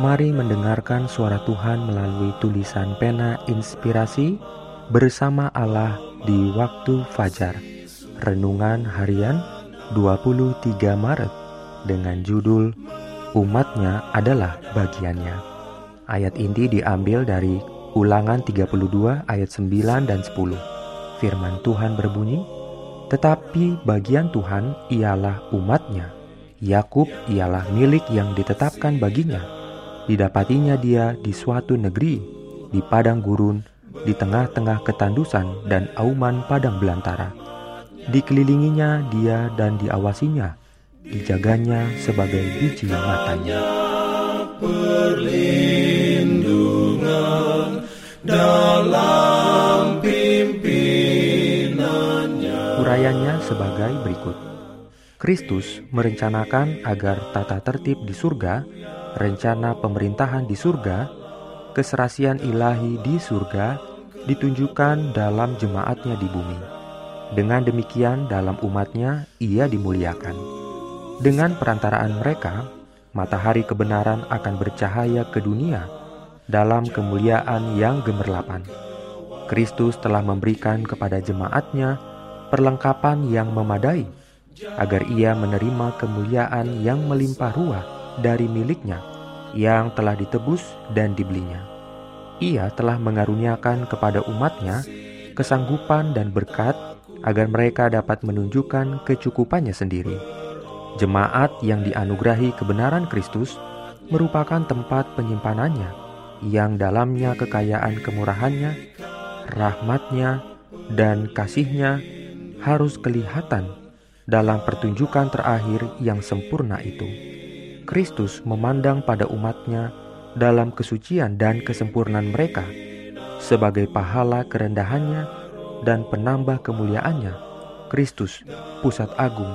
Mari mendengarkan suara Tuhan melalui tulisan pena inspirasi bersama Allah di waktu fajar. Renungan harian 23 Maret dengan judul Umatnya adalah bagiannya. Ayat inti diambil dari Ulangan 32 ayat 9 dan 10. Firman Tuhan berbunyi, Tetapi bagian Tuhan ialah umatnya. Yakub ialah milik yang ditetapkan baginya didapatinya dia di suatu negeri, di padang gurun, di tengah-tengah ketandusan dan auman padang belantara. Dikelilinginya dia dan diawasinya, dijaganya sebagai biji matanya. Perlindungan dalam pimpinannya. Urayanya sebagai berikut. Kristus merencanakan agar tata tertib di surga rencana pemerintahan di surga, keserasian ilahi di surga ditunjukkan dalam jemaatnya di bumi. Dengan demikian dalam umatnya ia dimuliakan. Dengan perantaraan mereka, matahari kebenaran akan bercahaya ke dunia dalam kemuliaan yang gemerlapan. Kristus telah memberikan kepada jemaatnya perlengkapan yang memadai agar ia menerima kemuliaan yang melimpah ruah dari miliknya yang telah ditebus dan dibelinya. Ia telah mengaruniakan kepada umatnya kesanggupan dan berkat agar mereka dapat menunjukkan kecukupannya sendiri. Jemaat yang dianugerahi kebenaran Kristus merupakan tempat penyimpanannya yang dalamnya kekayaan kemurahannya, rahmatnya, dan kasihnya harus kelihatan dalam pertunjukan terakhir yang sempurna itu. Kristus memandang pada umatnya dalam kesucian dan kesempurnaan mereka sebagai pahala kerendahannya dan penambah kemuliaannya. Kristus, pusat agung,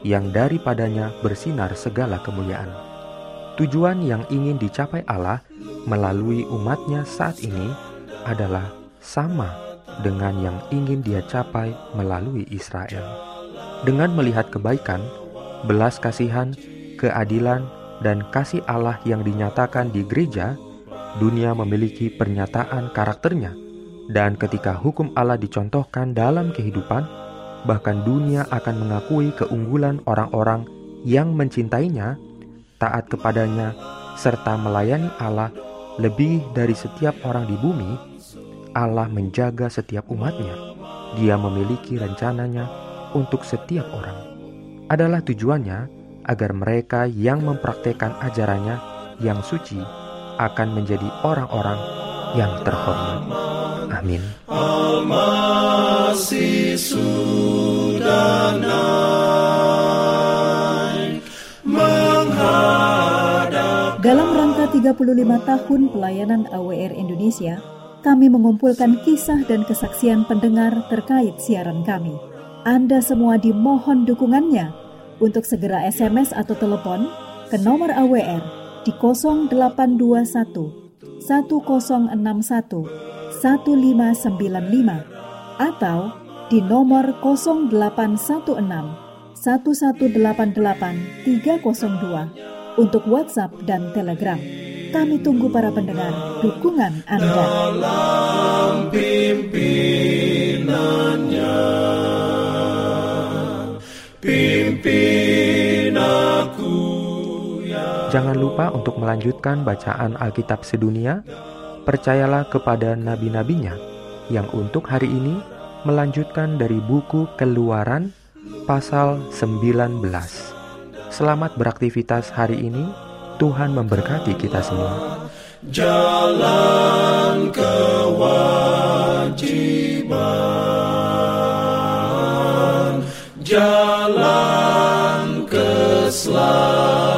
yang daripadanya bersinar segala kemuliaan. Tujuan yang ingin dicapai Allah melalui umatnya saat ini adalah sama dengan yang ingin dia capai melalui Israel. Dengan melihat kebaikan, belas kasihan, keadilan, dan kasih Allah yang dinyatakan di gereja, dunia memiliki pernyataan karakternya. Dan ketika hukum Allah dicontohkan dalam kehidupan, bahkan dunia akan mengakui keunggulan orang-orang yang mencintainya, taat kepadanya, serta melayani Allah lebih dari setiap orang di bumi, Allah menjaga setiap umatnya. Dia memiliki rencananya untuk setiap orang. Adalah tujuannya agar mereka yang mempraktekkan ajarannya yang suci akan menjadi orang-orang yang terhormat. Amin. Dalam rangka 35 tahun pelayanan AWR Indonesia, kami mengumpulkan kisah dan kesaksian pendengar terkait siaran kami. Anda semua dimohon dukungannya untuk segera SMS atau telepon ke nomor AWR di 0821 1061 1595 atau di nomor 0816 1188 302 untuk WhatsApp dan Telegram. Kami tunggu para pendengar dukungan Anda. Dalam Jangan lupa untuk melanjutkan bacaan Alkitab sedunia. Percayalah kepada nabi-nabinya yang untuk hari ini melanjutkan dari buku Keluaran pasal 19. Selamat beraktivitas hari ini. Tuhan memberkati kita semua. Jalan kewajiban, jalan keselamatan.